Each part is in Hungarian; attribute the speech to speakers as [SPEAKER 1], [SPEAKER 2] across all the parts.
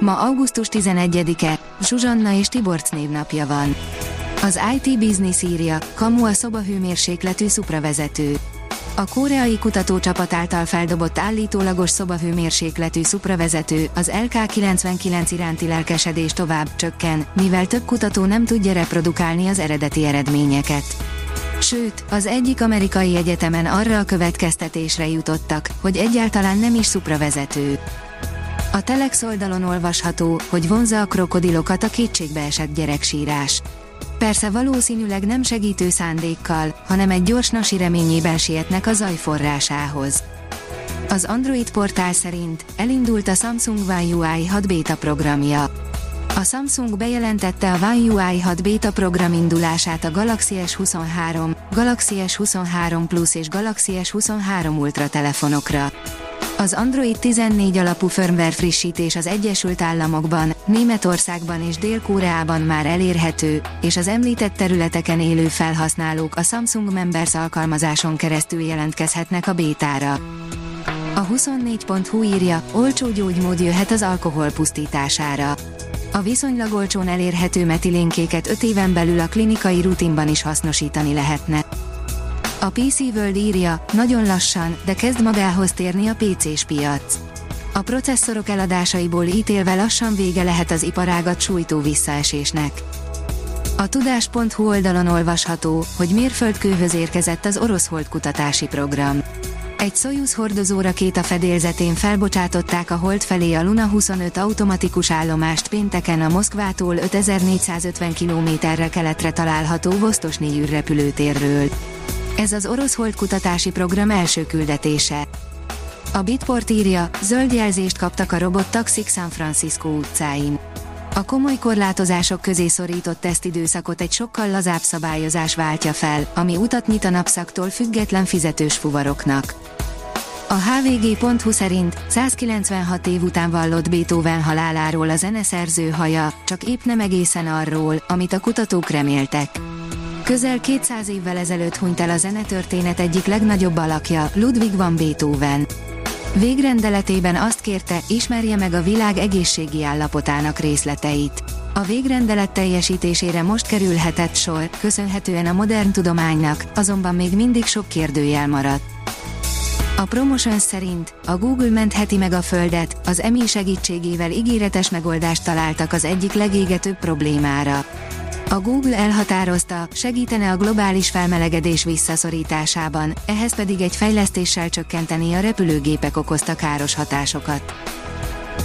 [SPEAKER 1] Ma augusztus 11-e, Zsuzsanna és Tiborc névnapja van. Az IT Business írja, kamu a szobahőmérsékletű szupravezető. A koreai kutatócsapat által feldobott állítólagos szobahőmérsékletű szupravezető, az LK99 iránti lelkesedés tovább csökken, mivel több kutató nem tudja reprodukálni az eredeti eredményeket. Sőt, az egyik amerikai egyetemen arra a következtetésre jutottak, hogy egyáltalán nem is szupravezető. A Telex oldalon olvasható, hogy vonza a krokodilokat a kétségbeesett gyereksírás. Persze valószínűleg nem segítő szándékkal, hanem egy gyors nasi reményében sietnek a zaj forrásához. Az Android portál szerint elindult a Samsung One UI 6 beta programja. A Samsung bejelentette a One UI 6 beta program indulását a Galaxy S23, Galaxy S23 Plus és Galaxy S23 Ultra telefonokra. Az Android 14 alapú firmware frissítés az Egyesült Államokban, Németországban és Dél-Koreában már elérhető, és az említett területeken élő felhasználók a Samsung Members alkalmazáson keresztül jelentkezhetnek a bétára. A 24.hu írja, olcsó gyógymód jöhet az alkohol pusztítására. A viszonylag olcsón elérhető metilénkéket 5 éven belül a klinikai rutinban is hasznosítani lehetne. A PC World írja, nagyon lassan, de kezd magához térni a PC-s piac. A processzorok eladásaiból ítélve lassan vége lehet az iparágat sújtó visszaesésnek. A tudás.hu oldalon olvasható, hogy mérföldkőhöz érkezett az orosz holdkutatási program. Egy Soyuz hordozó rakéta fedélzetén felbocsátották a hold felé a Luna 25 automatikus állomást pénteken a Moszkvától 5450 kilométerre keletre található Vostosni űrrepülőtérről. Ez az orosz holdkutatási program első küldetése. A Bitport írja, zöld jelzést kaptak a robot taxik San Francisco utcáin. A komoly korlátozások közé szorított tesztidőszakot egy sokkal lazább szabályozás váltja fel, ami utat nyit a napszaktól független fizetős fuvaroknak. A hvg.hu szerint 196 év után vallott Beethoven haláláról a zeneszerző haja, csak épp nem egészen arról, amit a kutatók reméltek. Közel 200 évvel ezelőtt hunyt el a zenetörténet egyik legnagyobb alakja, Ludwig van Beethoven. Végrendeletében azt kérte, ismerje meg a világ egészségi állapotának részleteit. A végrendelet teljesítésére most kerülhetett sor, köszönhetően a modern tudománynak, azonban még mindig sok kérdőjel maradt. A Promotion szerint a Google mentheti meg a Földet, az EMI segítségével ígéretes megoldást találtak az egyik legégetőbb problémára. A Google elhatározta, segítene a globális felmelegedés visszaszorításában, ehhez pedig egy fejlesztéssel csökkenteni a repülőgépek okozta káros hatásokat.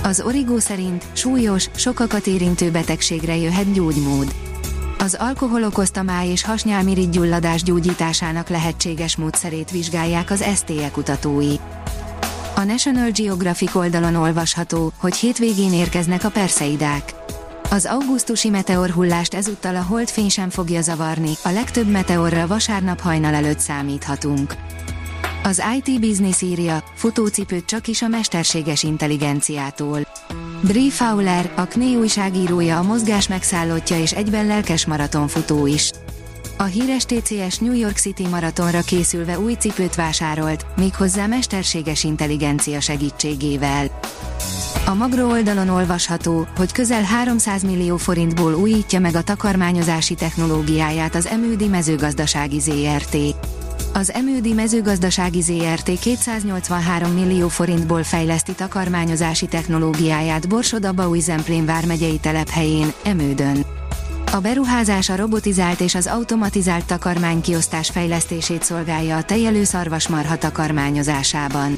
[SPEAKER 1] Az Origo szerint súlyos, sokakat érintő betegségre jöhet gyógymód. Az alkohol okozta máj és hasnyálmirigy gyulladás gyógyításának lehetséges módszerét vizsgálják az STE kutatói. A National Geographic oldalon olvasható, hogy hétvégén érkeznek a perseidák. Az augusztusi meteorhullást ezúttal a holdfény sem fogja zavarni, a legtöbb meteorra vasárnap hajnal előtt számíthatunk. Az IT Business írja, futócipőt csak is a mesterséges intelligenciától. Brie Fowler, a KNE újságírója a mozgás megszállottja és egyben lelkes maratonfutó is. A híres TCS New York City maratonra készülve új cipőt vásárolt, méghozzá mesterséges intelligencia segítségével. A Magro oldalon olvasható, hogy közel 300 millió forintból újítja meg a takarmányozási technológiáját az Emődi mezőgazdasági ZRT. Az Emődi mezőgazdasági ZRT 283 millió forintból fejleszti takarmányozási technológiáját Borsod-Abaúj-Zemplén vármegyei telephelyén, Emődön. A beruházás a robotizált és az automatizált takarmánykiosztás fejlesztését szolgálja a tejelő szarvasmarha takarmányozásában.